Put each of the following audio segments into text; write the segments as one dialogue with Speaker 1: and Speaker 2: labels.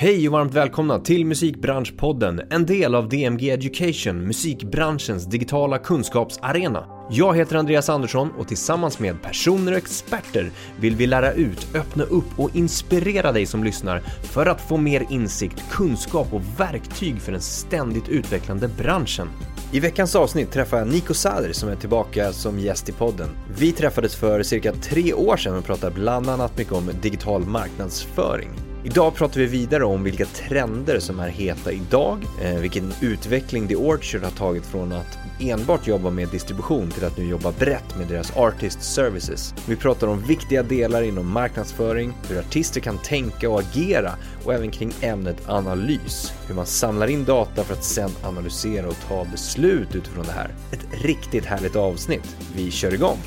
Speaker 1: Hej och varmt välkomna till Musikbranschpodden, en del av DMG Education, musikbranschens digitala kunskapsarena. Jag heter Andreas Andersson och tillsammans med personer och experter vill vi lära ut, öppna upp och inspirera dig som lyssnar för att få mer insikt, kunskap och verktyg för den ständigt utvecklande branschen. I veckans avsnitt träffar jag Nico Sader som är tillbaka som gäst i podden. Vi träffades för cirka tre år sedan och pratade bland annat mycket om digital marknadsföring. Idag pratar vi vidare om vilka trender som är heta idag, eh, vilken utveckling The Orchard har tagit från att enbart jobba med distribution till att nu jobba brett med deras artist services. Vi pratar om viktiga delar inom marknadsföring, hur artister kan tänka och agera och även kring ämnet analys, hur man samlar in data för att sedan analysera och ta beslut utifrån det här. Ett riktigt härligt avsnitt. Vi kör igång!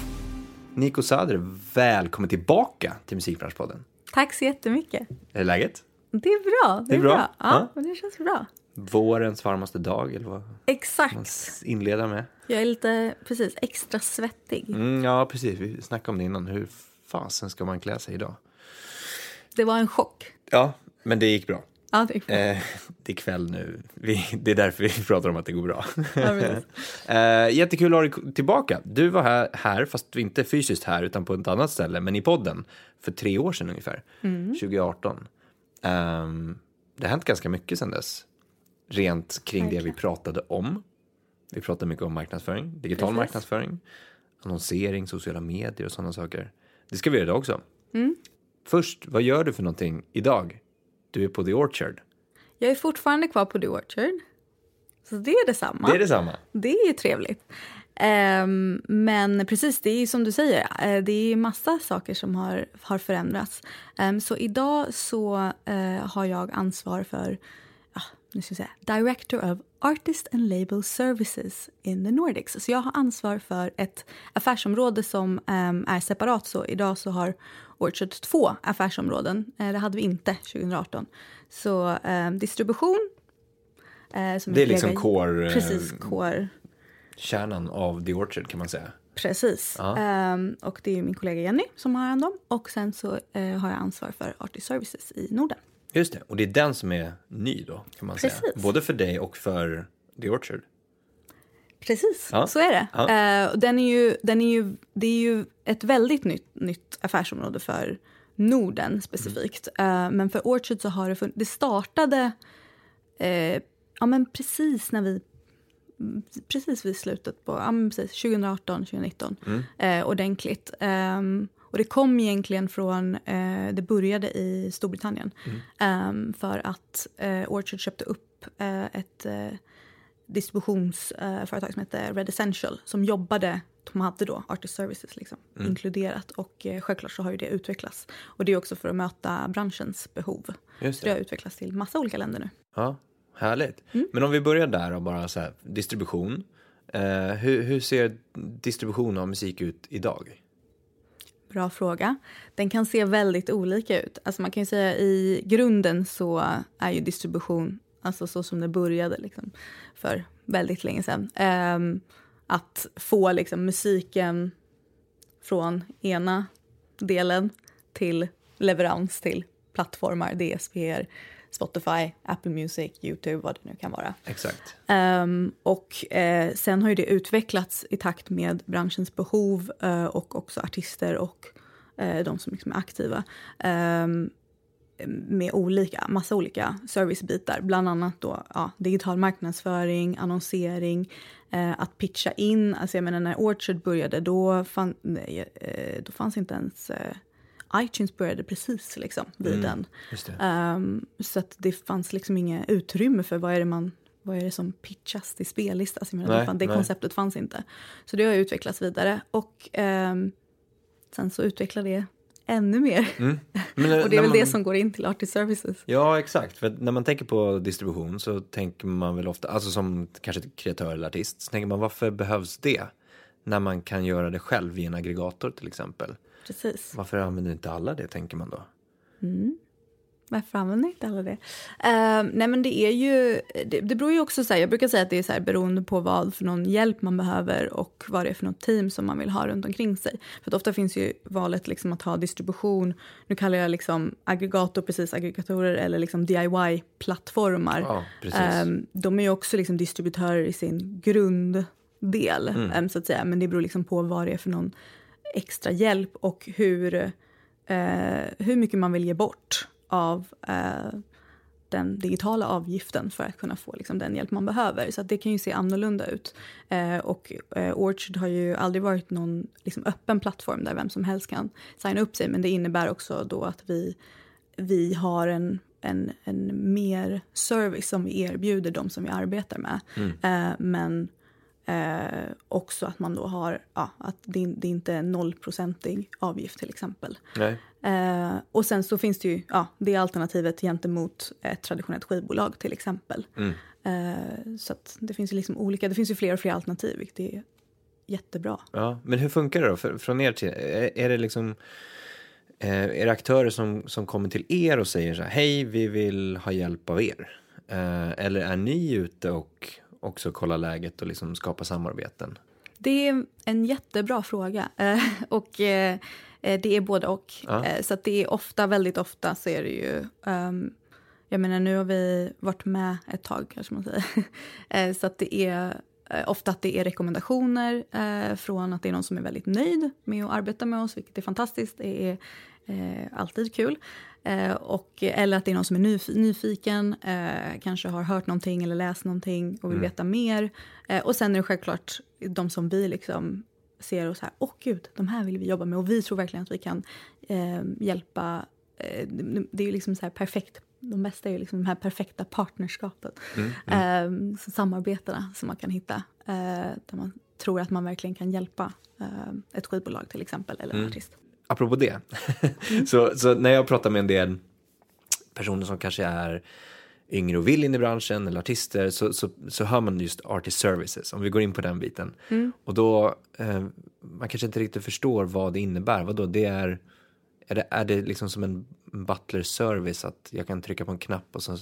Speaker 1: Nico Sader, välkommen tillbaka till Musikbranschpodden.
Speaker 2: Tack så jättemycket.
Speaker 1: Är läget?
Speaker 2: Det är bra. Det,
Speaker 1: Det är bra.
Speaker 2: bra.
Speaker 1: Ja.
Speaker 2: Ja, det känns bra.
Speaker 1: Vårens varmaste dag eller vad man
Speaker 2: Exakt.
Speaker 1: inleder med?
Speaker 2: Jag är lite, precis, extra svettig.
Speaker 1: Mm, ja, precis. Vi snackade om det innan. Hur fasen ska man klä sig idag?
Speaker 2: Det var en chock.
Speaker 1: Ja, men det gick bra.
Speaker 2: Ja, det gick bra.
Speaker 1: Eh, det är kväll nu. Vi, det är därför vi pratar om att det går bra.
Speaker 2: Ja,
Speaker 1: eh, jättekul att ha dig tillbaka. Du var här, här, fast inte fysiskt här, utan på ett annat ställe, men i podden, för tre år sedan ungefär. 2018. Ehm, det har hänt ganska mycket sedan dess. Rent kring det vi
Speaker 2: Verkligen.
Speaker 1: pratade om. Vi pratade mycket om marknadsföring, digital
Speaker 2: Precis.
Speaker 1: marknadsföring, annonsering, sociala medier och sådana saker. Det ska vi göra idag också.
Speaker 2: Mm.
Speaker 1: Först, vad gör du för någonting idag? Du är på The Orchard.
Speaker 2: Jag är fortfarande kvar på The Orchard. Så det är detsamma.
Speaker 1: Det är detsamma.
Speaker 2: Det är ju trevligt. Ehm, men precis, det är som du säger, eh, det är massa saker som har, har förändrats. Ehm, så idag så eh, har jag ansvar för, ja, nu ska jag säga, Director of Artist and Label Services in the Nordics. Så jag har ansvar för ett affärsområde som ehm, är separat. Så idag så har Orchard två affärsområden. Eh, det hade vi inte 2018. Så ehm, distribution. eh, som
Speaker 1: Det är liksom core, eh,
Speaker 2: Precis, core.
Speaker 1: Kärnan av The Orchard kan man säga.
Speaker 2: Precis.
Speaker 1: Ja.
Speaker 2: Ehm, och det är min kollega Jenny som har hand om. Och sen så eh, har jag ansvar för Artist Services i Norden.
Speaker 1: Just det, och det är den som är ny då kan man säga.
Speaker 2: Precis.
Speaker 1: Både för dig och för The Orchard.
Speaker 2: Precis,
Speaker 1: Ja.
Speaker 2: så är det. Eh, och den är ju, den är ju, det är ju ett väldigt nytt, nytt affärsområde för Norden specifikt.
Speaker 1: Mm.
Speaker 2: Eh, men för Orchard så har det funnits, det startade eh, ja, men precis när vi precis vid slutet på ja, precis 2018, 2019
Speaker 1: Mm.
Speaker 2: eh, ordentligt. Ehm, och det kom egentligen från, det började i Storbritannien
Speaker 1: Mm.
Speaker 2: Ehm, för att Orchard köpte upp ett distributionsföretag som hette Red Essential som jobbade, de hade då Artist Services liksom,
Speaker 1: Mm.
Speaker 2: inkluderat och eh, självklart så har ju det utvecklats. Och det är också för att möta branschens behov.
Speaker 1: Just
Speaker 2: Så det har
Speaker 1: det.
Speaker 2: utvecklats till massa olika länder nu.
Speaker 1: Ja, härligt.
Speaker 2: Mm.
Speaker 1: Men om vi börjar där och bara så här, distribution. Eh, hur, hur ser distribution av musik ut idag?
Speaker 2: Bra fråga. Den kan se väldigt olika ut. Alltså man kan ju säga i grunden så är ju distribution, alltså så som det började liksom, för väldigt länge sedan. ehm, att få liksom musiken från ena delen till leverans till plattformar, DSPR, Spotify, Apple Music, Youtube, vad det nu kan vara.
Speaker 1: Exakt.
Speaker 2: Ehm, och eh, sen har ju det utvecklats i takt med branschens behov eh, och också artister och eh, de som liksom är aktiva. Ehm, med olika, massa olika servicebitar, bland annat då, ja, digital marknadsföring, annonsering, eh, att pitcha in. Alltså jag menar när Orchard började då, fann, nej, eh, då fanns inte ens eh, iTunes började precis liksom vid den.
Speaker 1: Just det.
Speaker 2: Ehm, så att det fanns liksom inga utrymme för vad är det man vad är det som pitchas till spellista? Alltså,
Speaker 1: Nej,
Speaker 2: det,
Speaker 1: nej.
Speaker 2: konceptet fanns inte. Så det har utvecklats vidare och ehm, sen så utvecklar det ännu mer.
Speaker 1: Mm. Men,
Speaker 2: och det är väl
Speaker 1: man-
Speaker 2: det som går in till Artist Services.
Speaker 1: Ja, exakt. För när man tänker på distribution så tänker man väl ofta, alltså som kanske kreatör eller artist, så tänker man varför behövs det? När man kan göra det själv i en aggregator till exempel.
Speaker 2: Precis.
Speaker 1: Varför använder inte alla det, tänker man då?
Speaker 2: Varför använder inte alla det? Uh, nej men det är ju, det, det beror ju också så här, jag brukar säga att det är så här beroende på vad för någon hjälp man behöver och vad det är för något team som man vill ha runt omkring sig. För ofta finns ju valet liksom att ha distribution, nu kallar jag liksom aggregator precis aggregatorer eller liksom DIY-plattformar.
Speaker 1: Ja,
Speaker 2: um, de är ju också liksom distributörer i sin grunddel mm. um, så att säga, men det beror liksom på vad det är för någon extra hjälp och hur, uh, hur mycket man vill ge bort av eh, den digitala avgiften för att kunna få liksom, den hjälp man behöver. Så det kan ju se annorlunda ut. Eh, och eh, Orchard har ju aldrig varit någon liksom, öppen plattform där vem som helst kan signa upp sig. Men det innebär också då att vi, vi har en, en, en mer service som vi erbjuder de som vi arbetar med. Mm. Eh, men Eh, också att man då har, ja, att det, det inte är nollprocentig avgift till exempel. Eh, och sen så finns det ju, ja, det alternativet gentemot ett traditionellt skivbolag till exempel. Mm. Eh, så att det finns ju liksom olika, det finns ju fler och fler alternativ vilket är jättebra.
Speaker 1: Ja, men hur funkar det då för, från er till, är, är det liksom eh, är det aktörer som, som kommer till er och säger så här, hej vi vill ha hjälp av er? Eh, eller är ni ute och också kolla läget och liksom skapa samarbeten?
Speaker 2: Det är en jättebra fråga. Eh, och eh, eh, det är både och. Ja. Så det är ofta, väldigt ofta så är det ju um, jag menar nu har vi varit med ett tag kanske man säger. så att det är ofta att det är rekommendationer eh, från att det är någon som är väldigt nöjd med att arbeta med oss, vilket är fantastiskt. Det är eh, alltid kul. Eh, och, eller att det är någon som är nyf nyfiken, eh, kanske har hört någonting eller läst någonting och vill mm. veta mer. Eh, och sen är det självklart de som vi liksom ser och så här, åh gud, de här vill vi jobba med och vi tror verkligen att vi kan eh, hjälpa. Eh, det är ju liksom så här perfekt de bästa är ju liksom de här perfekta partnerskapen. Mm, mm. Eh, samarbetena som man kan hitta. Eh, där man tror att man verkligen kan hjälpa ett skivbolag till exempel, eller en mm. artist
Speaker 1: apropå det, så, så när jag pratar med en del personer som kanske är yngre och vill in i branschen eller artister så, så, så hör man just artist services, om vi går in på den biten. Mm. Och då, eh, man kanske inte riktigt förstår vad det innebär. Vadå, det är, är det, är det liksom som en butler service att jag kan trycka på en knapp och så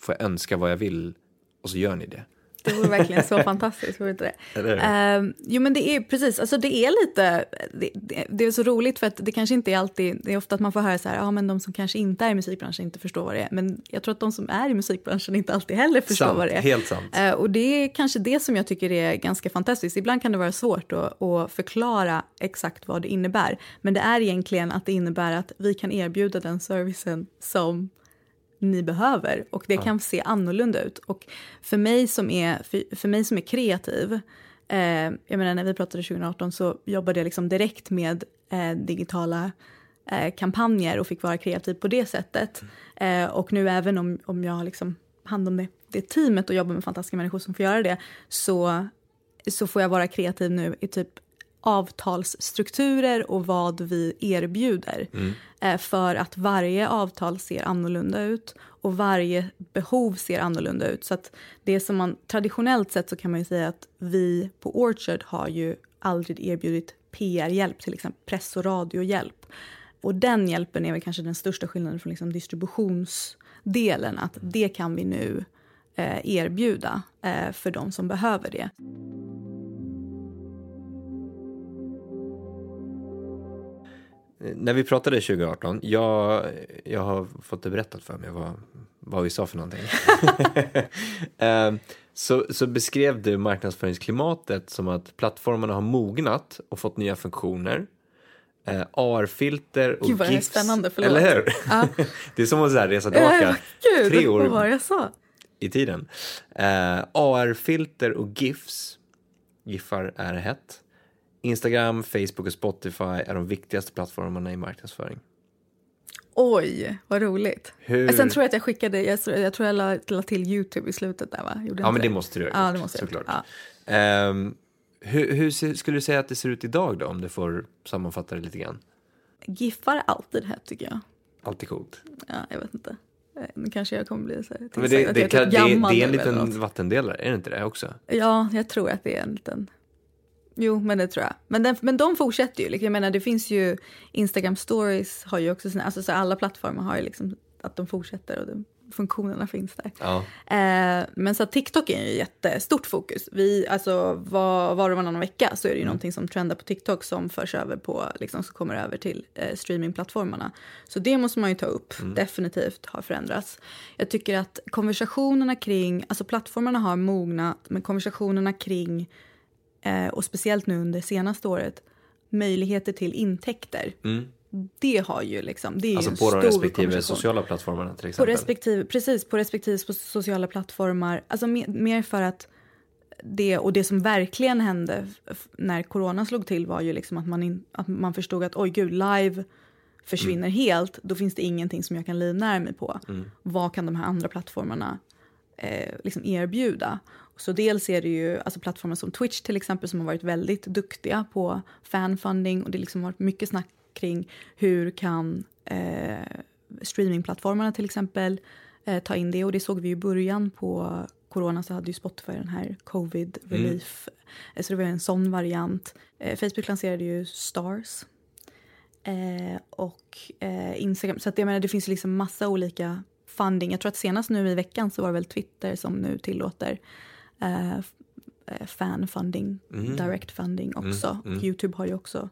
Speaker 1: får jag önska vad jag vill och så gör ni det?
Speaker 2: Det vore verkligen så fantastiskt, vore inte det? Uh, jo men det är precis, alltså det är lite, det, det, det, är så roligt för att det kanske inte är alltid, det är ofta att man får höra så här, ja men de som kanske inte är i musikbranschen inte förstår vad det är. Men jag tror att de som är i musikbranschen inte alltid heller förstår
Speaker 1: sant,
Speaker 2: vad det är.
Speaker 1: Helt sant.
Speaker 2: Uh, och det är kanske det som jag tycker är ganska fantastiskt. Ibland kan det vara svårt att, att förklara exakt vad det innebär. Men det är egentligen att det innebär att vi kan erbjuda den servicen som ni behöver och det ja. kan se annorlunda ut. Och för mig som är, för, för mig som är kreativ, eh, jag menar när vi pratade 2018 så jobbade jag liksom direkt med eh, digitala eh, kampanjer och fick vara kreativ på det sättet. Mm. och nu även om, om jag har liksom hand om det, det teamet och jobbar med fantastiska människor som får göra det så, så får jag vara kreativ nu i typ avtalsstrukturer och vad vi erbjuder. Mm. Eh, för att varje avtal ser annorlunda ut och varje behov ser annorlunda ut. Så att det som man traditionellt sett så kan man säga att vi på Orchard har ju aldrig erbjudit PR-hjälp, till exempel press och radiohjälp. Och den hjälpen är väl kanske den största skillnaden från liksom distributionsdelen, att det kan vi nu eh, erbjuda eh, för de som behöver det.
Speaker 1: När vi pratade 2018, jag, jag har fått det berättat för mig vad, vad vi sa för någonting. Ehm, så, så beskrev du marknadsföringsklimatet som att plattformarna har mognat och fått nya funktioner. Uh, AR-filter och
Speaker 2: Gud vad GIFs. spännande, förlåt.
Speaker 1: Eller hur? Ja. det är som att så här, resa tillbaka
Speaker 2: Gud, tre år vad jag sa?
Speaker 1: i tiden. Uh, AR-filter och GIFs, GIFar är hett, Instagram, Facebook och Spotify är de viktigaste plattformarna i marknadsföring.
Speaker 2: Oj, vad roligt. Hur... Sen tror jag att jag skickade, jag, jag tror jag la, la till YouTube i slutet där va?
Speaker 1: Gjorde ja men det måste du
Speaker 2: ha ja, det måste
Speaker 1: såklart. Ja. Um, hur, hur skulle du säga att det ser ut idag då om du får sammanfatta det lite grann?
Speaker 2: Giffar är alltid hett tycker jag.
Speaker 1: Alltid coolt.
Speaker 2: Ja, jag vet inte. Eh, nu kanske jag kommer bli så här,
Speaker 1: men det, det, kan, det, det är en liten vattendelare, är det inte det också?
Speaker 2: Ja, jag tror att det är en liten Jo, men det tror jag. Men, den, men de fortsätter ju. Liksom. Jag menar, det finns ju Instagram stories har ju också sina, alltså så alla plattformar har ju liksom att de fortsätter och de, funktionerna finns där.
Speaker 1: Ja.
Speaker 2: Eh, men så TikTok är ju jättestort fokus. Vi, alltså, var, var och varannan vecka så är det ju
Speaker 1: Mm.
Speaker 2: någonting som trendar på TikTok som förs över på, liksom, som kommer över till eh, streamingplattformarna. Så det måste man ju ta upp,
Speaker 1: Mm.
Speaker 2: definitivt har förändrats. Jag tycker att konversationerna kring, alltså plattformarna har mognat, men konversationerna kring, och speciellt nu under senaste året, möjligheter till intäkter. Det har ju liksom, det är
Speaker 1: Mm. Alltså
Speaker 2: ju en
Speaker 1: på de respektive sociala plattformarna till
Speaker 2: På
Speaker 1: exempel.
Speaker 2: respektive, precis, på respektive på sociala plattformar. Alltså mer, mer för att det, och det som verkligen hände när corona slog till var ju liksom att man, in, att man förstod att oj gud, live försvinner helt. Då finns det ingenting som jag kan livnära mig på. Vad kan de här andra plattformarna eh, liksom erbjuda? Så dels är det ju alltså plattformar som Twitch till exempel som har varit väldigt duktiga på fanfunding och det liksom har varit mycket snack kring hur kan eh, streamingplattformarna till exempel eh, ta in det. Och det såg vi i början på corona så hade ju Spotify den här covid relief. Eh, så det var en sån variant. Eh, Facebook lanserade ju Stars. Eh, och eh, Instagram. Så att jag menar det finns ju liksom massa olika funding. Jag tror att senast nu i veckan så var det väl Twitter som nu tillåter eh, eh, fanfunding, direct funding också. Och Youtube har ju också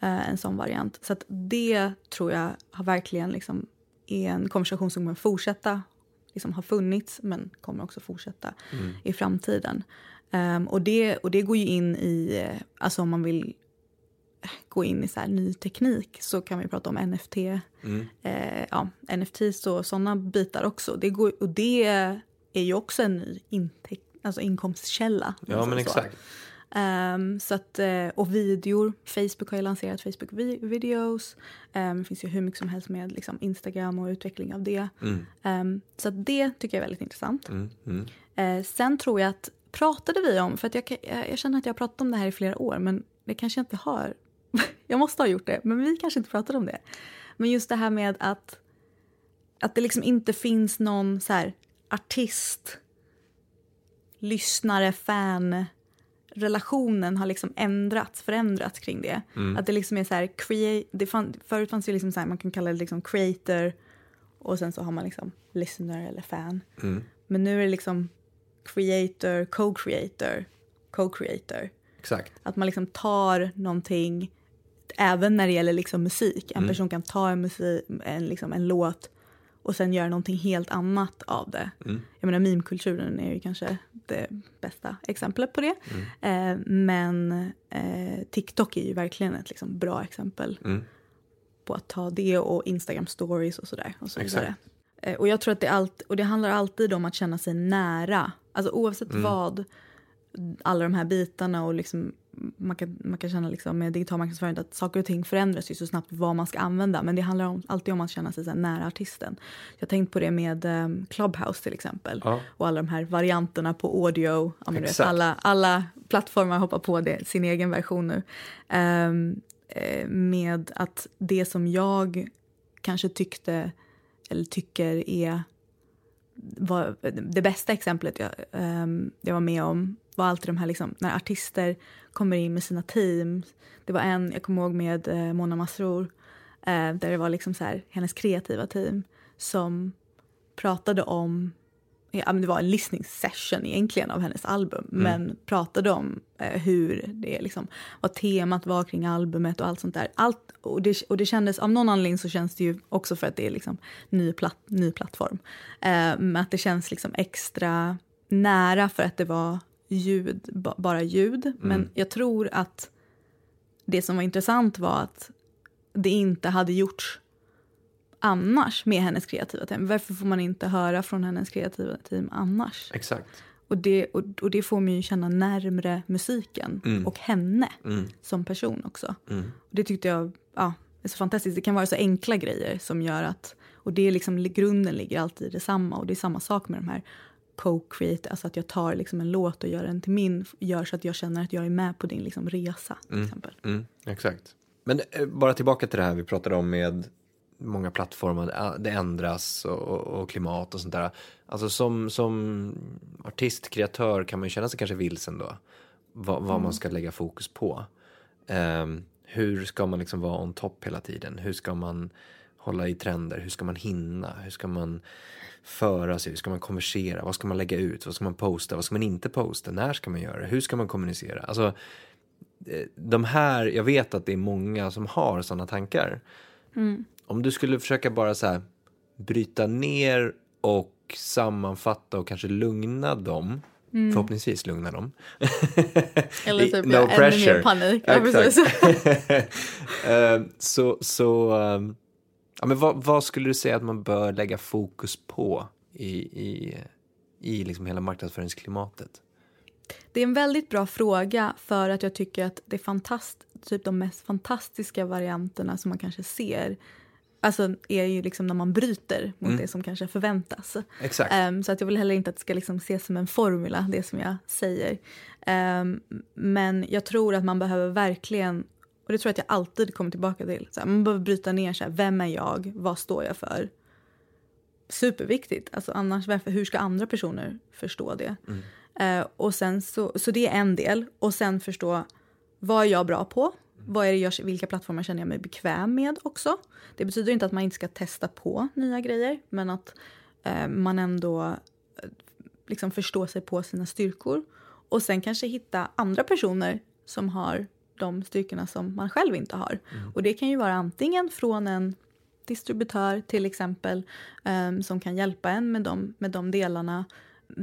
Speaker 2: eh, en sån variant. Så det tror jag har verkligen liksom är en konversation som kommer fortsätta, liksom har funnits men kommer också fortsätta i framtiden. Ehm, och, det, och det går ju in i, eh, alltså om man vill gå in i så ny teknik så kan vi prata om NFT, eh, ja, NFTs och sådana bitar också. Det går, och det är ju också en ny intäkt, alltså inkomstkälla. om
Speaker 1: Ja men
Speaker 2: så.
Speaker 1: exakt.
Speaker 2: Ehm, så att, eh, och videor. Facebook har ju lanserat Facebook vi- videos. Ehm, det finns ju hur mycket som helst med liksom, Instagram och utveckling av det. Ehm, så att det tycker jag är väldigt intressant.
Speaker 1: Mm, mm.
Speaker 2: Eh, sen tror jag att, pratade vi om, för att jag, jag känner att jag har pratat om det här i flera år men det kanske jag inte har. jag måste ha gjort det, men vi kanske inte pratade om det. Men just det här med att, att det liksom inte finns någon så här artist, lyssnare, fan relationen har liksom ändrats, förändrats kring det. Att det liksom är så här, create, det fann, förut fanns det liksom så här, man kan kalla det liksom creator och sen så har man liksom listener eller fan. Men nu är det liksom creator, co-creator, co-creator.
Speaker 1: Exakt.
Speaker 2: Att man liksom tar någonting, även när det gäller liksom musik.
Speaker 1: Mm.
Speaker 2: En person kan ta en, musik, en, liksom en låt och sen göra någonting helt annat av det.
Speaker 1: Mm.
Speaker 2: Jag menar meme-kulturen är ju kanske det bästa exemplet på det.
Speaker 1: Mm.
Speaker 2: Eh, men eh, TikTok är ju verkligen ett liksom, bra exempel
Speaker 1: Mm.
Speaker 2: på att ta det och Instagram stories och sådär. Och, så vidare. Eh, och jag tror att det, allt, och det handlar alltid om att känna sig nära. Alltså oavsett
Speaker 1: Mm.
Speaker 2: vad, alla de här bitarna och liksom, man, kan, man kan känna liksom med digital marknadsföring att saker och ting förändras ju så snabbt vad man ska använda. Men det handlar om, alltid om att känna sig nära artisten. Jag har tänkt på det med um, Clubhouse till exempel.
Speaker 1: Ja.
Speaker 2: Och alla de här varianterna på audio. Ja, vet, alla, alla plattformar hoppar på det, sin egen version nu. Eh, med att det som jag kanske tyckte eller tycker är var, det bästa exemplet jag, ehm, jag var med om var alltid de här liksom, när artister kommer in med sina team. Det var en, jag kommer ihåg med eh, Mona Masrour, eh, där det var liksom så här, hennes kreativa team som pratade om Ja, det var en listening session egentligen av hennes album men pratade om eh, hur det liksom, vad temat var kring albumet och allt sånt där. Allt, och, det, och det kändes, av någon anledning så känns det ju också för att det är liksom ny, platt, ny plattform. Eh, men att det känns liksom extra nära för att det var ljud, ba, bara ljud. Men jag tror att det som var intressant var att det inte hade gjorts annars med hennes kreativa team. Varför får man inte höra från hennes kreativa team annars?
Speaker 1: Exakt.
Speaker 2: Och det, och, och det får mig ju känna närmre musiken och henne som person också. Och det tyckte jag ja, är så fantastiskt. Det kan vara så enkla grejer som gör att... Och det är liksom, grunden ligger alltid i detsamma. Och det är samma sak med de här co-create, alltså att jag tar liksom en låt och gör den till min, gör så att jag känner att jag är med på din liksom resa till exempel.
Speaker 1: Mm, exakt. Men eh, bara tillbaka till det här vi pratade om med många plattformar, det- det ändras och, och, och klimat och sånt där. Alltså som, som artist, kreatör kan man ju känna sig kanske vilsen då. Vad, vad man ska lägga fokus på. Ehm, hur ska man liksom vara on top hela tiden? Hur ska man hålla i trender? Hur ska man hinna? Hur ska man föra sig? Hur ska man konversera? Vad ska man lägga ut? Vad ska man posta? Vad ska man inte posta? När ska man göra det? Hur ska man kommunicera? Alltså, eh, de här, jag vet att det är många som har sådana tankar.
Speaker 2: Mm.
Speaker 1: Om du skulle försöka bara så här bryta ner och sammanfatta och kanske lugna dem.
Speaker 2: Mm.
Speaker 1: Förhoppningsvis lugna dem.
Speaker 2: Eller typ
Speaker 1: no
Speaker 2: ja, ännu
Speaker 1: pressure.
Speaker 2: mer panik. Ja,
Speaker 1: Exakt. Eh, så, så ehm, ja, men vad, vad skulle du säga att man bör lägga fokus på i, i, i liksom hela marknadsföringsklimatet?
Speaker 2: Det är en väldigt bra fråga för att jag tycker att det är fantast, typ de mest fantastiska varianterna som man kanske ser Alltså är ju liksom när man bryter mot
Speaker 1: Mm.
Speaker 2: det som kanske förväntas.
Speaker 1: Exakt.
Speaker 2: Ehm, så att jag vill heller inte att det ska liksom ses som en formula, det som jag säger. Ehm, men jag tror att man behöver verkligen, och det tror jag att jag alltid kommer tillbaka till, så här, man behöver bryta ner så här, vem är jag, vad står jag för? Superviktigt, alltså annars varför, hur ska andra personer förstå det? Eh, och sen så, så det är en del, och sen förstå vad är jag bra på? Vad är det jag, vilka plattformar känner jag mig bekväm med också? Det betyder inte att man inte ska testa på nya grejer, men att eh, man ändå liksom förstår sig på sina styrkor. Och sen kanske hitta andra personer som har de styrkorna som man själv inte har. Och det kan ju vara antingen från en distributör till exempel eh, som kan hjälpa en med de, med de delarna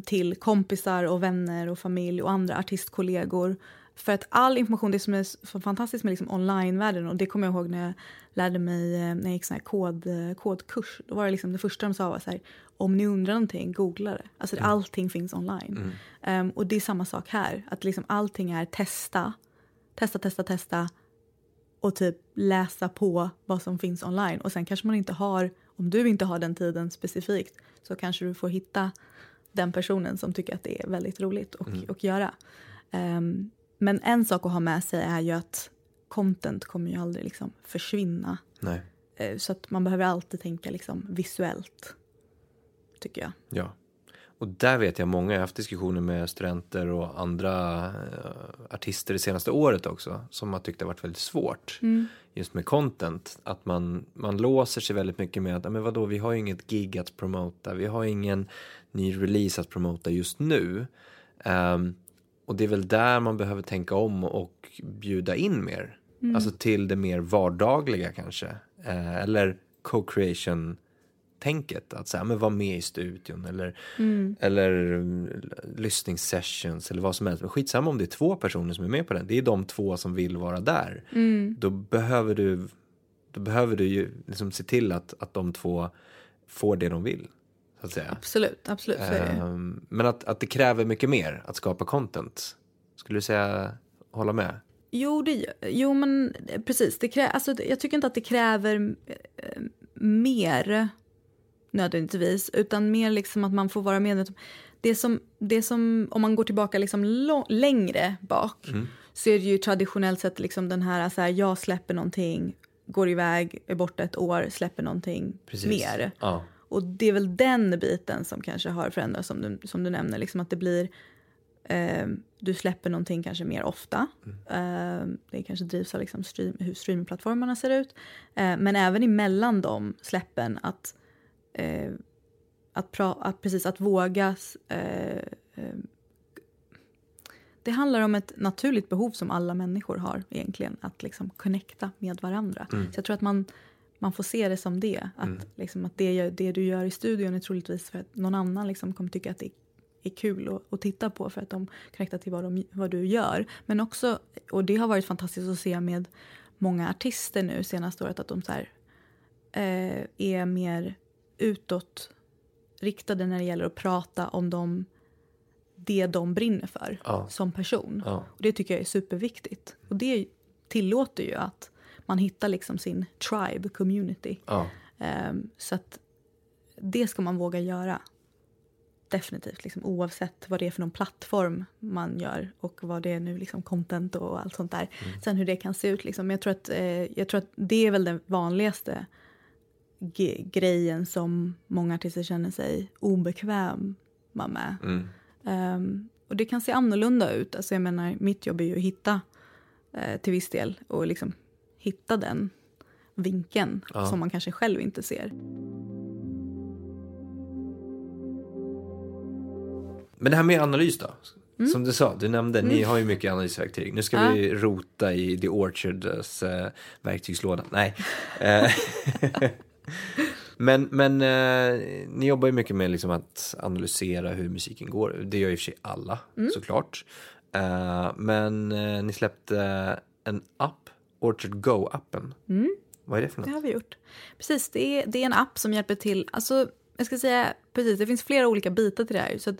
Speaker 2: till kompisar och vänner och familj och andra artistkollegor. För att all information, det som är så fantastiskt med liksom online-världen och det kommer jag ihåg när jag lärde mig eh, när jag gick sån här kod, eh, kodkurs. Då var det liksom det första de sa var så här, om ni undrar någonting, googla det. Alltså allting finns online. Ehm, och det är samma sak här, att liksom allting är testa, testa, testa, testa och typ läsa på vad som finns online. Och sen kanske man inte har, om du inte har den tiden specifikt, så kanske du får hitta den personen som tycker att det är väldigt roligt att att göra. Ehm, men en sak att ha med sig är ju att content kommer ju aldrig liksom försvinna.
Speaker 1: Nej.
Speaker 2: Eh, så att man behöver alltid tänka liksom visuellt, tycker jag.
Speaker 1: Ja. Och där vet jag många, jag har haft diskussioner med studenter och andra eh, artister det senaste året också, som har tyckt det har varit väldigt svårt. Just med content, att man, man låser sig väldigt mycket med att, "Ja, men vadå, vi har ju inget gig att promota, vi har ingen ny release att promota just nu. Ehm, och det är väl där man behöver tänka om och bjuda in mer. Alltså till det mer vardagliga kanske. Eh, eller co-creation tänket. Att säga, men vara med i studion eller, eller mm, lyssningssessions eller vad som helst. Men skitsamma om det är två personer som är med på den. Det är de två som vill vara där. Då behöver du, då behöver du ju liksom se till att, att de två får det de vill. Så att säga.
Speaker 2: Absolut, absolut. Så.
Speaker 1: Ehm, men att, att det kräver mycket mer att skapa content. Skulle du säga, hålla med?
Speaker 2: Jo, det, jo men eh, precis. Det krä, alltså, jag tycker inte att det kräver eh, mer nödvändigtvis, utan mer liksom att man får vara medveten. Det som, det som, om man går tillbaka liksom lång, längre bak så är det ju traditionellt sett liksom den här, så här, jag släpper någonting, går iväg, är borta ett år, släpper någonting
Speaker 1: Precis.
Speaker 2: mer.
Speaker 1: Ja.
Speaker 2: Och det är väl den biten som kanske har förändrats som du, som du nämner. Liksom att det blir, eh, du släpper någonting kanske mer ofta. Eh, det kanske drivs av liksom stream, hur streamingplattformarna ser ut. Eh, men även emellan de släppen att, eh, att, pra, att, precis, att våga eh, eh, det handlar om ett naturligt behov som alla människor har egentligen. Att liksom connecta med varandra. Så jag tror att man, man får se det som det. Att, liksom, att det, det du gör i studion är troligtvis för att någon annan liksom kommer tycka att det är kul att, att titta på för att de connectar till vad, de, vad du gör. Men också, och det har varit fantastiskt att se med många artister nu senaste året att de så här, eh, är mer utåt riktade när det gäller att prata om de, det de brinner för
Speaker 1: Ja.
Speaker 2: som person.
Speaker 1: Ja.
Speaker 2: Och det tycker jag är superviktigt. Och det tillåter ju att man hittar liksom sin tribe, community.
Speaker 1: Ja.
Speaker 2: Ehm, så att det ska man våga göra. Definitivt, liksom, oavsett vad det är för någon plattform man gör och vad det är nu, liksom content och allt sånt där. Sen hur det kan se ut. Liksom. Men Jag, tror att, eh, jag tror att det är väl den vanligaste grejen som många artister känner sig obekväma med.
Speaker 1: Mm.
Speaker 2: Ehm, och det kan se annorlunda ut. Alltså jag menar, mitt jobb är ju att hitta eh, till viss del och liksom hitta den vinkeln
Speaker 1: Ja.
Speaker 2: som man kanske själv inte ser.
Speaker 1: Men det här med analys då?
Speaker 2: Mm.
Speaker 1: Som du sa, du nämnde, ni har ju mycket analysverktyg. Nu ska
Speaker 2: Ja.
Speaker 1: vi rota i The Orchards eh, verktygslåda. Nej. Men men eh, ni jobbar ju mycket med liksom att analysera hur musiken går. Det gör ju för sig alla,
Speaker 2: Mm.
Speaker 1: såklart. Eh, men eh, ni släppte en app, Orchard Go-appen. Vad är det för
Speaker 2: Mm. Det
Speaker 1: något?
Speaker 2: har vi gjort. Precis, det är, det är en app som hjälper till. Alltså, jag ska säga, precis, det finns flera olika bitar till det här. Så att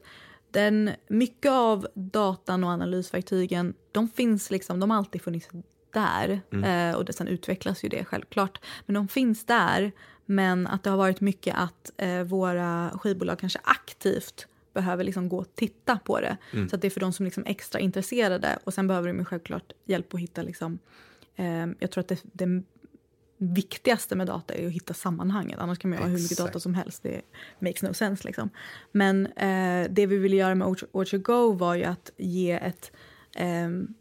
Speaker 2: den, mycket av datan och analysverktygen, de finns liksom, de har alltid funnits där. Eh, och sen utvecklas ju det självklart. Men de finns där, men att det har varit mycket att eh, våra skivbolag kanske aktivt behöver liksom gå och titta på det. Så att det är för de som liksom extra intresserade. Och sen behöver de ju självklart hjälp att hitta liksom, eh, jag tror att det, det viktigaste med data är att hitta sammanhanget. Annars kan man ju ha hur mycket data som helst. Det makes no sense. Liksom. Men eh, det vi ville göra med Orchard- Orchard Go var ju att ge ett, ehm,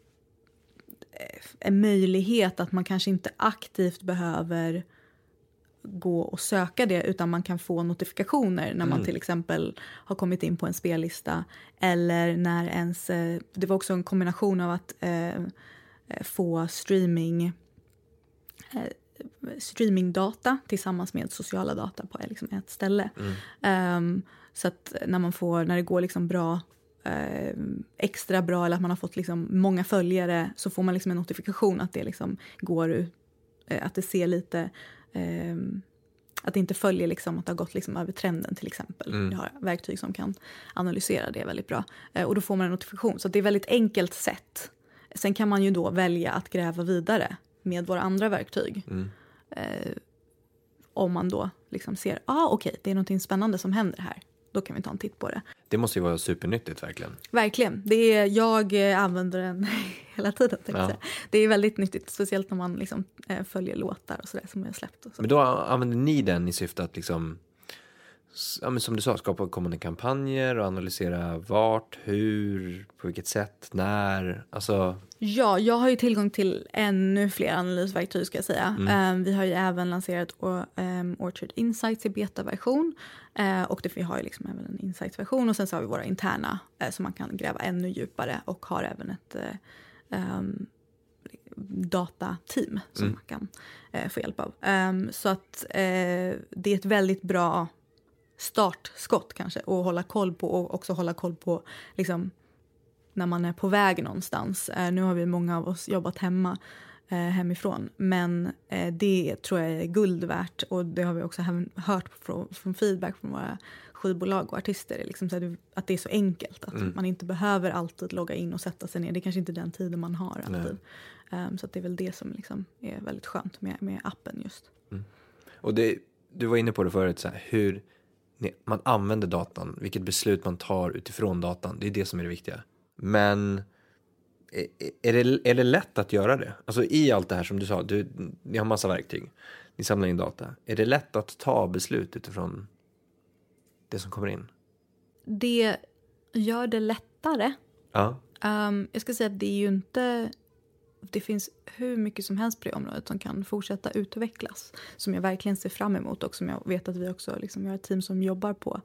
Speaker 2: en möjlighet att man kanske inte aktivt behöver gå och söka det utan man kan få notifikationer när man till exempel har kommit in på en spellista eller när ens... eh, Det var också en kombination av att eh, eh, få streaming streamingdata tillsammans med sociala data på liksom ett ställe. Ehm, så att när man får, när det går liksom bra, ehm, extra bra eller att man har fått liksom många följare så får man liksom en notifikation att det liksom går ut, eh, att det ser lite ehm, att det inte följer liksom att det har gått liksom över trenden till exempel.
Speaker 1: Mm.
Speaker 2: Har verktyg som kan analysera det väldigt bra. Eh, och då får man en notifikation. Så det är ett väldigt enkelt sätt. Sen kan man ju då välja att gräva vidare med våra andra verktyg.
Speaker 1: Mm.
Speaker 2: Eh, om man då liksom ser, ah, okej, det är någonting spännande som händer här. Då kan vi ta en titt på det.
Speaker 1: Det måste ju vara supernyttigt verkligen.
Speaker 2: Verkligen. Det är, jag eh, använder den hela tiden.
Speaker 1: Ja.
Speaker 2: Det är väldigt nyttigt, speciellt när man liksom, eh, följer låtar och sådär som jag har släppt.
Speaker 1: Men då använder ni den i syfte att liksom, ja, men som du sa, skapa kommande kampanjer och analysera vart, hur, på vilket sätt, när, alltså,
Speaker 2: Ja, jag har ju tillgång till ännu fler analysverktyg ska jag säga. Eh, vi har ju även lanserat ehm, Orchard Insights i betaversion. Eh, och det, vi har ju liksom även en Insights-version och sen så har vi våra interna eh, så man kan gräva ännu djupare och har även ett eh, ehm, datateam som man kan eh, få hjälp av. Ehm, så att eh, det är ett väldigt bra startskott kanske att hålla koll på och också hålla koll på liksom, när man är på väg någonstans. Eh, nu har vi många av oss jobbat hemma eh, hemifrån men eh, det tror jag är guld värt och det har vi också hört från, från feedback från våra skivbolag och artister. Liksom så att, det, är så enkelt att man inte behöver alltid logga in och sätta sig ner. Det är kanske inte den tiden man har alltid. Um, så det är väl det som liksom är väldigt skönt med, med appen just.
Speaker 1: och det, du var inne på det förut, så här, hur man använder datan, vilket beslut man tar utifrån datan, det är det som är det viktiga. Men är, det, är det lätt att göra det? Alltså i allt det här som du sa, du, ni har massa verktyg, ni samlar in data. Är det lätt att ta beslut utifrån det som kommer in?
Speaker 2: Det gör det lättare
Speaker 1: Ja.
Speaker 2: Um, jag ska säga att det är ju inte... Det finns hur mycket som helst på det området som kan fortsätta utvecklas. Som jag verkligen ser fram emot och som jag vet att vi också liksom, har ett team som jobbar på.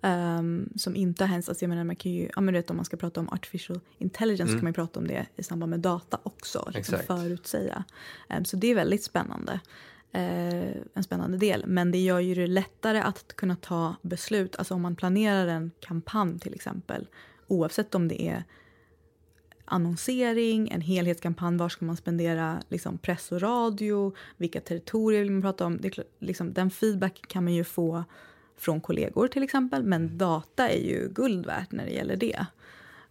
Speaker 2: Um, som inte har hänt, alltså jag menar man kan ju, ja men du vet om man ska prata om artificial intelligence kan man ju prata om det i samband med data också. Liksom
Speaker 1: Exakt.
Speaker 2: förutsäga. Um, så det är väldigt spännande. Eh, en spännande del. Men det gör ju det lättare att kunna ta beslut. Alltså om man planerar en kampanj till exempel. Oavsett om det är annonsering, en helhetskampanj, var ska man spendera liksom, press och radio, vilka territorier vill man prata om. Det liksom, den feedback kan man ju få från kollegor till exempel, men data är ju guld värt när det gäller det.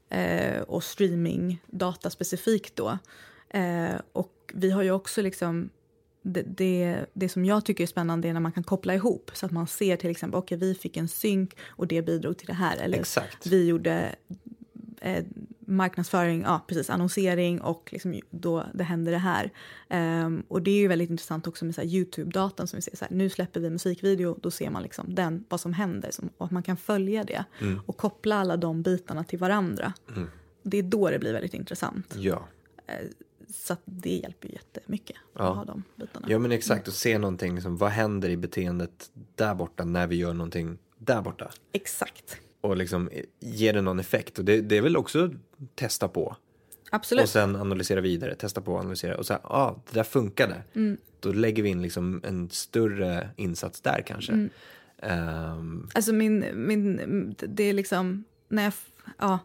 Speaker 2: Eh, och streamingdata specifikt då. Eh, och vi har ju också liksom det, det, det som jag tycker är spännande är när man kan koppla ihop så att man ser till exempel, okej vi fick en synk och det bidrog till det här. Eller
Speaker 1: Exakt.
Speaker 2: vi gjorde eh, marknadsföring, ja precis, annonsering och liksom, då det hände det här. Ehm, och det är ju väldigt intressant också med så Youtube-datan som vi ser så här, nu släpper vi musikvideo, då ser man liksom den, vad som händer som, och att man kan följa det och koppla alla de bitarna till varandra. Det är då det blir väldigt intressant.
Speaker 1: Ja.
Speaker 2: så att det hjälper ju jättemycket
Speaker 1: Ja.
Speaker 2: att ha de bitarna.
Speaker 1: Ja men exakt, och se någonting, liksom, vad händer i beteendet där borta när vi gör någonting där borta?
Speaker 2: Exakt.
Speaker 1: Och liksom ger det någon effekt? Och det, det är väl också testa på.
Speaker 2: Absolut.
Speaker 1: Och sen analysera vidare, testa på och analysera. Och så här, ah, det där funkade.
Speaker 2: Mm.
Speaker 1: Då lägger vi in liksom en större insats där kanske.
Speaker 2: Mm.
Speaker 1: Ehm,
Speaker 2: Alltså min, min, det är liksom, när jag, ja,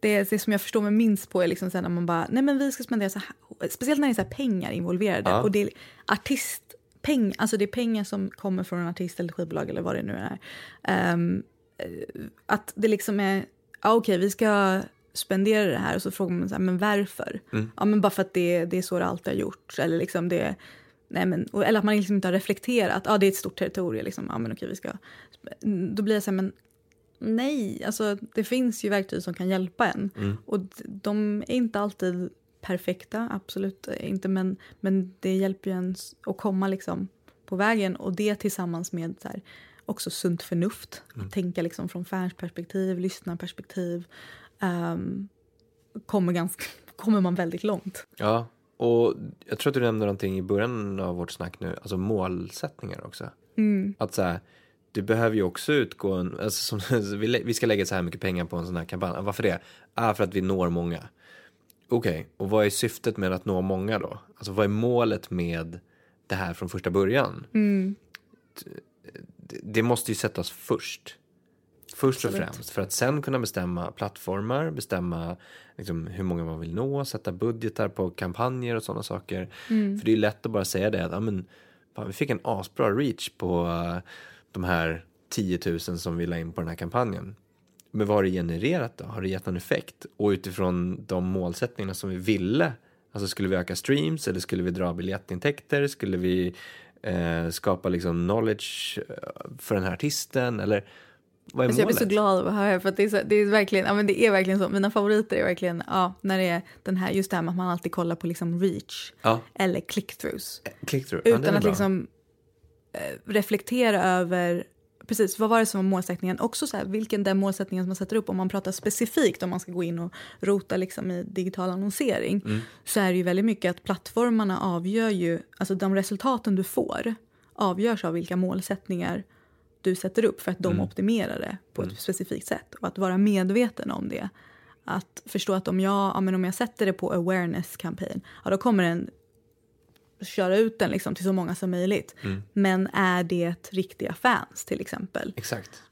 Speaker 2: det, det som jag förstår mig minst på är liksom sen när man bara, nej men vi ska spendera så här, speciellt när det är så pengar involverade
Speaker 1: Ja.
Speaker 2: och det är artistpeng, alltså det är pengar som kommer från en artist eller skivbolag eller vad det nu är. Eh, att det liksom är, ja okej vi ska spendera det här och så frågar man så här, men varför? Ja men bara för att det, det är så det alltid har gjorts eller liksom det Nej, men, och- eller att man liksom inte har reflekterat. Ja, det är ett stort territorium. Liksom. Ja, men okej, vi ska... Då blir jag så här, men nej. Alltså, det finns ju verktyg som kan hjälpa en. Och d- de är inte alltid perfekta, absolut inte. Men, men det hjälper ju en att komma liksom på vägen. Och det tillsammans med så här, också sunt förnuft. Att tänka liksom från fansperspektiv, lyssnarperspektiv. Um, kommer, ganska, kommer man väldigt långt.
Speaker 1: ja, och jag tror att du nämnde någonting i början av vårt snack nu, alltså målsättningar också.
Speaker 2: Mm.
Speaker 1: Att så här, du behöver ju också utgå, en, alltså som, vi ska lägga så här mycket pengar på en sån här kampanj. Varför det? Ah, för att vi når många. Okej, och vad är syftet med att nå många då? Alltså vad är målet med det här från första början? Det, det måste ju sättas först. Först och främst. För att sen kunna bestämma plattformar, bestämma liksom, hur många man vill nå, sätta budgetar på kampanjer och sådana saker. För det är lätt att bara säga det att ja, men, fan, vi fick en asbra reach på eh, de här 10 000 som vi la in på den här kampanjen. Men vad har det genererat då? Har det gett någon effekt? Och utifrån de målsättningarna som vi ville, alltså skulle vi öka streams eller skulle vi dra biljettintäkter? Skulle vi eh, skapa liksom knowledge eh, för den här artisten? Eller vad är
Speaker 2: Alltså jag blir
Speaker 1: målet?
Speaker 2: så glad av att höra för att det är, så, det är verkligen, ja men det är verkligen så. Mina favoriter är verkligen, ja, när det är den här, just det här med att man alltid kollar på liksom reach
Speaker 1: Ja,
Speaker 2: eller click-throughs.
Speaker 1: click-through. Ja,
Speaker 2: Utan att
Speaker 1: bra.
Speaker 2: liksom eh, reflektera över, precis vad var det som var målsättningen? Också så här, vilken den målsättningen som man sätter upp. Om man pratar specifikt om man ska gå in och rota liksom i digital annonsering.
Speaker 1: Mm.
Speaker 2: Så är det ju väldigt mycket att plattformarna avgör ju, alltså de resultaten du får avgörs av vilka målsättningar du sätter upp för att de optimerar det på ett specifikt sätt. Och att vara medveten om det. Att förstå att om jag, ja, men om jag sätter det på awareness campaign, ja, då kommer den köra ut den liksom till så många som möjligt. Men är det riktiga fans till exempel?
Speaker 1: Exakt.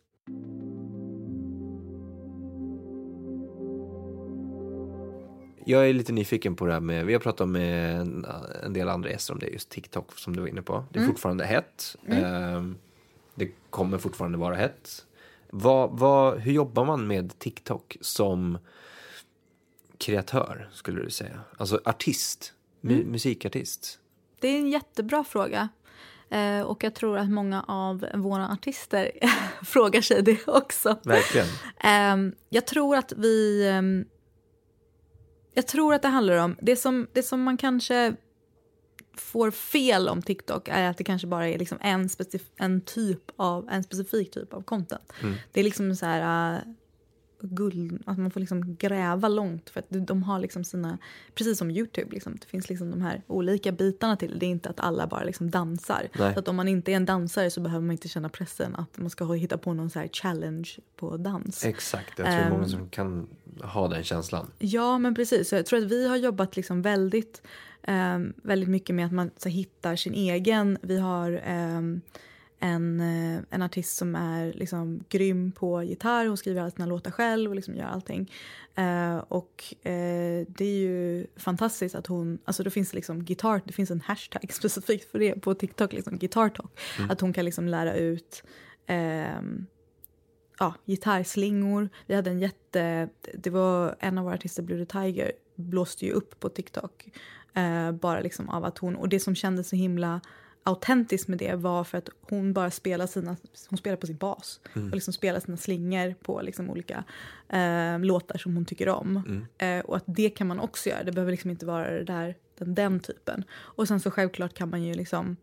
Speaker 1: Jag är lite nyfiken på det här med, vi har pratat med en, en del andra gäster om det, just TikTok som du var inne på. Det är fortfarande hett. Ehm, det kommer fortfarande vara hett. Vad, vad, hur jobbar man med TikTok som kreatör, skulle du säga? Alltså artist, mu- musikartist.
Speaker 2: Det är en jättebra fråga. Eh, och jag tror att många av våra artister frågar sig det också.
Speaker 1: Verkligen.
Speaker 2: Ehm, jag tror att vi... ehm, jag tror att det handlar om... Det som, det som man kanske får fel om TikTok är att det kanske bara är liksom en, specif- en, typ av, en specifik typ av content. Det är liksom så här... äh, guld, att man får liksom gräva långt för att de- har liksom sina, precis som Youtube, liksom, det finns liksom de här olika bitarna till det. Är inte att alla bara liksom dansar.
Speaker 1: Nej.
Speaker 2: Så att om man inte är en dansare så behöver man inte känna pressen att man ska hitta på någon så här challenge på dans.
Speaker 1: Exakt, jag tror är många som kan ha den känslan.
Speaker 2: Ja, men precis. Så jag tror att vi har jobbat liksom väldigt, ehm, väldigt mycket med att man så, hittar sin egen. Vi har ehm, en, eh, en artist som är liksom, grym på gitarr. Hon skriver alla sina låtar själv och liksom gör allting. Eh, och eh, det är ju fantastiskt att hon... Alltså det finns liksom gitarr, det finns en hashtag specifikt för det på TikTok, liksom gitarrtalk. Att hon kan liksom lära ut ehm, ja, gitarrslingor. Vi hade en jätte... Det var en av våra artister, Blue the Tiger, blåste ju upp på TikTok. Eh, bara liksom av att hon... Och det som kändes så himla autentiskt med det var för att hon bara spelar sina... Hon spelar på sin bas. Och liksom spelar sina slingor på liksom olika eh, låtar som hon tycker om. Eh, och att det kan man också göra. Det behöver liksom inte vara det där, den, den typen. Och sen så självklart kan man ju liksom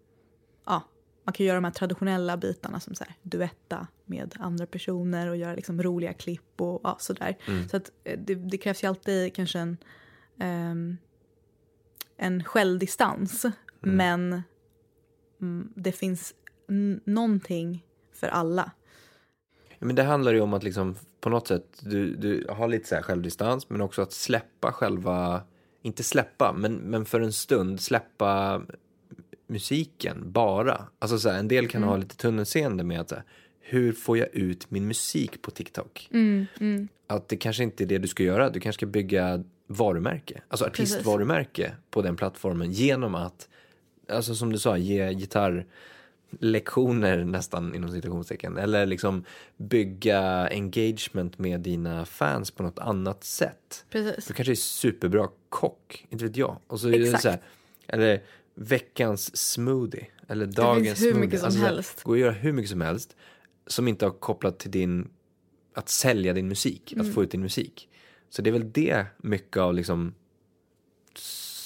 Speaker 2: ja, man kan göra de här traditionella bitarna som så här, duetta med andra personer och göra liksom roliga klipp och ja, sådär. Så att eh, det, det krävs ju alltid kanske en, ehm, en självdistans. Men mm, det finns någonting för alla.
Speaker 1: Men det handlar ju om att liksom på något sätt du, du har lite så här självdistans men också att släppa själva, inte släppa, men, men för en stund släppa musiken bara. Alltså så här, en del kan ha lite tunnelseende med att så här, hur får jag ut min musik på TikTok? Att det kanske inte är det du ska göra, du kanske ska bygga varumärke, alltså
Speaker 2: Precis.
Speaker 1: artistvarumärke på den plattformen genom att, alltså som du sa, ge gitarrlektioner nästan inom citationstecken eller liksom bygga engagement med dina fans på något annat sätt.
Speaker 2: Precis.
Speaker 1: Du kanske är superbra kock, inte vet jag. Och så det
Speaker 2: Exakt.
Speaker 1: så här, eller veckans smoothie eller dagens
Speaker 2: finns hur
Speaker 1: smoothie.
Speaker 2: mycket som
Speaker 1: Alltså
Speaker 2: helst.
Speaker 1: Gå och göra hur mycket som helst som inte har kopplat till din, att sälja din musik,
Speaker 2: Mm.
Speaker 1: att få ut din musik. Så det är väl det mycket av liksom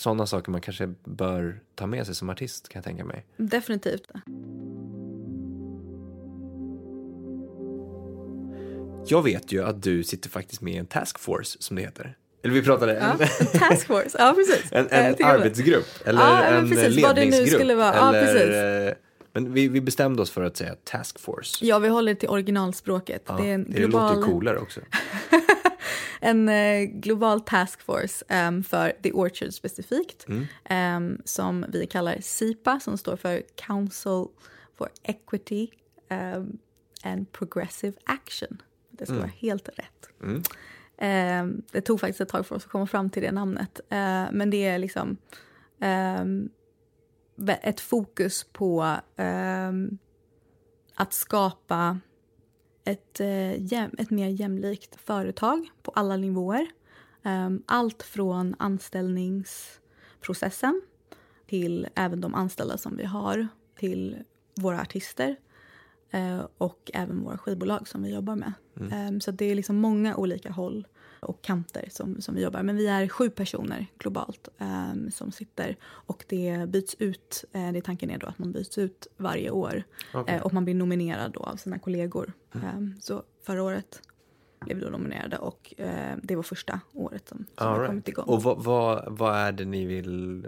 Speaker 1: sådana saker man kanske bör ta med sig som artist kan jag tänka mig.
Speaker 2: Definitivt.
Speaker 1: Jag vet ju att du sitter faktiskt med i en taskforce som det heter. Eller vi pratade
Speaker 2: Ja,
Speaker 1: en,
Speaker 2: en task force. Ja, precis.
Speaker 1: en, en arbetsgrupp eller
Speaker 2: Ja,
Speaker 1: en
Speaker 2: precis, vad det nu
Speaker 1: ledningsgrupp.
Speaker 2: skulle vara. Ja,
Speaker 1: eller, eh, Men vi, vi bestämde oss för att säga task force.
Speaker 2: Ja, vi håller till originalspråket.
Speaker 1: Ja,
Speaker 2: det är en
Speaker 1: det låter ju
Speaker 2: global,
Speaker 1: coolare också.
Speaker 2: en eh, global task force em, för The Orchard specifikt.
Speaker 1: Mm.
Speaker 2: em, som vi kallar SIPA, som står för Council for Equity em, and Progressive Action. Det ska vara helt rätt.
Speaker 1: Mm.
Speaker 2: Det tog faktiskt ett tag för oss att komma fram till det namnet. Eh, men det är liksom ett fokus på att skapa ett, eh, ett mer jämlikt företag på alla nivåer. Em, allt från anställningsprocessen till även de anställda som vi har, till våra artister eh, och även våra skivbolag som vi jobbar med. Em, så det är liksom många olika håll och kanter som, som vi jobbar. Men vi är sju personer globalt em, som sitter och det byts ut. Eh, det tanken är då att man byts ut varje år
Speaker 1: Okej.
Speaker 2: eh, och man blir nominerad då av sina kollegor. Em, så förra året blev vi då nominerade och eh, det var första året som, som
Speaker 1: All right.
Speaker 2: kommit igång.
Speaker 1: Och vad, vad, vad är det ni vill...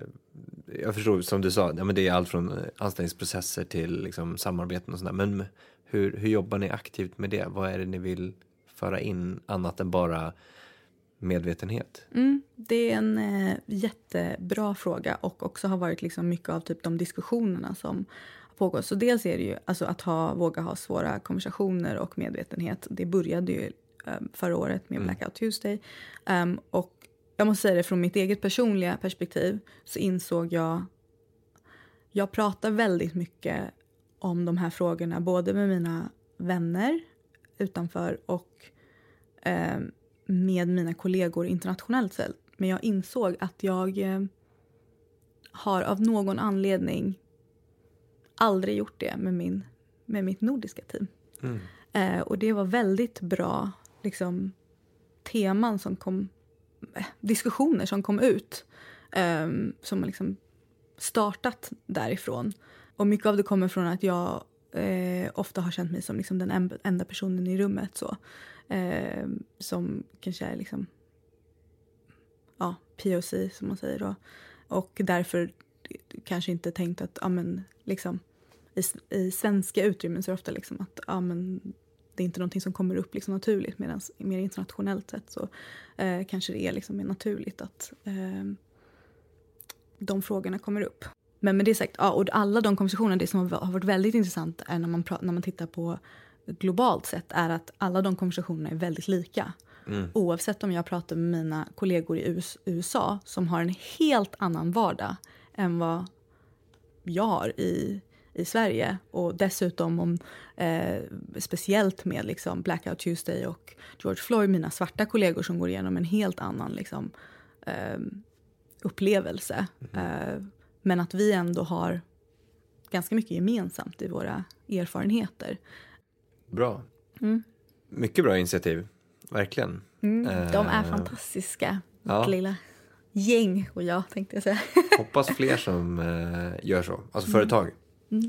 Speaker 1: Jag förstår, som du sa, ja, men det är allt från eh, anställningsprocesser till liksom, samarbeten och sådär. Men hur, hur jobbar ni aktivt med det? Vad är det ni vill föra in annat än bara medvetenhet?
Speaker 2: Mm, det är en eh, jättebra fråga och också har varit liksom mycket av typ de diskussionerna som pågår. Så dels är det ju alltså att ha, våga ha svåra konversationer och medvetenhet. Det började ju eh, förra året med Blackout Tuesday. Ehm, och jag måste säga det från mitt eget personliga perspektiv så insåg jag jag pratar väldigt mycket om de här frågorna både med mina vänner utanför och eh, med mina kollegor internationellt sett. Men jag insåg att jag eh, har av någon anledning aldrig gjort det med, min, med mitt nordiska team.
Speaker 1: Mm.
Speaker 2: Eh, och det var väldigt bra liksom, teman som kom, diskussioner som kom ut. Som liksom startat därifrån. Och mycket av det kommer från att jag eh, ofta har känt mig som liksom den en- enda personen i rummet. Så. Eh, som kanske är liksom ja, POC som man säger då. Och därför kanske inte tänkt att ja, men, liksom, i, i svenska utrymmen så är det ofta liksom att ja, men, det är inte någonting som kommer upp liksom naturligt medan mer internationellt sett så eh, kanske det är liksom mer naturligt att eh, de frågorna kommer upp. Men med det sagt, ja, och alla de konversationerna, det som har har varit väldigt intressant är när man, pra- när man tittar på globalt sett är att alla de konversationerna är väldigt lika.
Speaker 1: Mm.
Speaker 2: Oavsett om jag pratar med mina kollegor i US- USA som har en helt annan vardag än vad jag har i, i Sverige. Och dessutom om, eh, speciellt med liksom Blackout Tuesday och George Floyd, mina svarta kollegor som går igenom en helt annan liksom, eh, upplevelse. Eh, men att vi ändå har ganska mycket gemensamt i våra erfarenheter.
Speaker 1: Bra.
Speaker 2: Mm.
Speaker 1: Mycket bra initiativ. Verkligen.
Speaker 2: De är
Speaker 1: Eh,
Speaker 2: fantastiska,
Speaker 1: ja.
Speaker 2: mitt lilla gäng och jag tänkte jag säga.
Speaker 1: Hoppas fler som eh, gör så. Alltså
Speaker 2: Mm.
Speaker 1: företag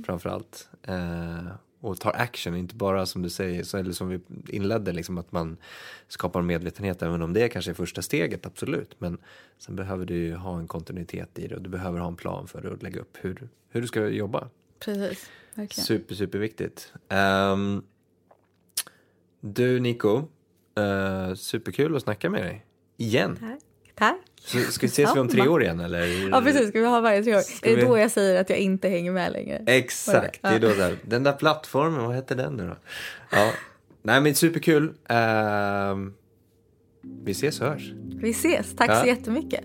Speaker 1: framför allt. Eh, och tar action, inte bara som du säger, så, eller som vi inledde, liksom att man skapar medvetenhet, även om det kanske är första steget, absolut. Men sen behöver du ju ha en kontinuitet i det och du behöver ha en plan för och lägga upp hur, hur du ska jobba.
Speaker 2: Precis, verkligen.
Speaker 1: Super, superviktigt. Um, du Nico, uh, superkul att snacka med dig. Igen.
Speaker 2: Tack. Tack.
Speaker 1: Så ska vi ses vi om tre år igen eller?
Speaker 2: Ja precis, ska vi ha varje tre år?
Speaker 1: Ska
Speaker 2: det är
Speaker 1: vi-
Speaker 2: då jag säger att jag inte hänger med längre.
Speaker 1: Exakt, det är då där. Den där plattformen, vad hette den nu då? Ja. Nej men superkul. Ehm, vi ses och hörs.
Speaker 2: Vi ses, tack
Speaker 1: Ja.
Speaker 2: så jättemycket.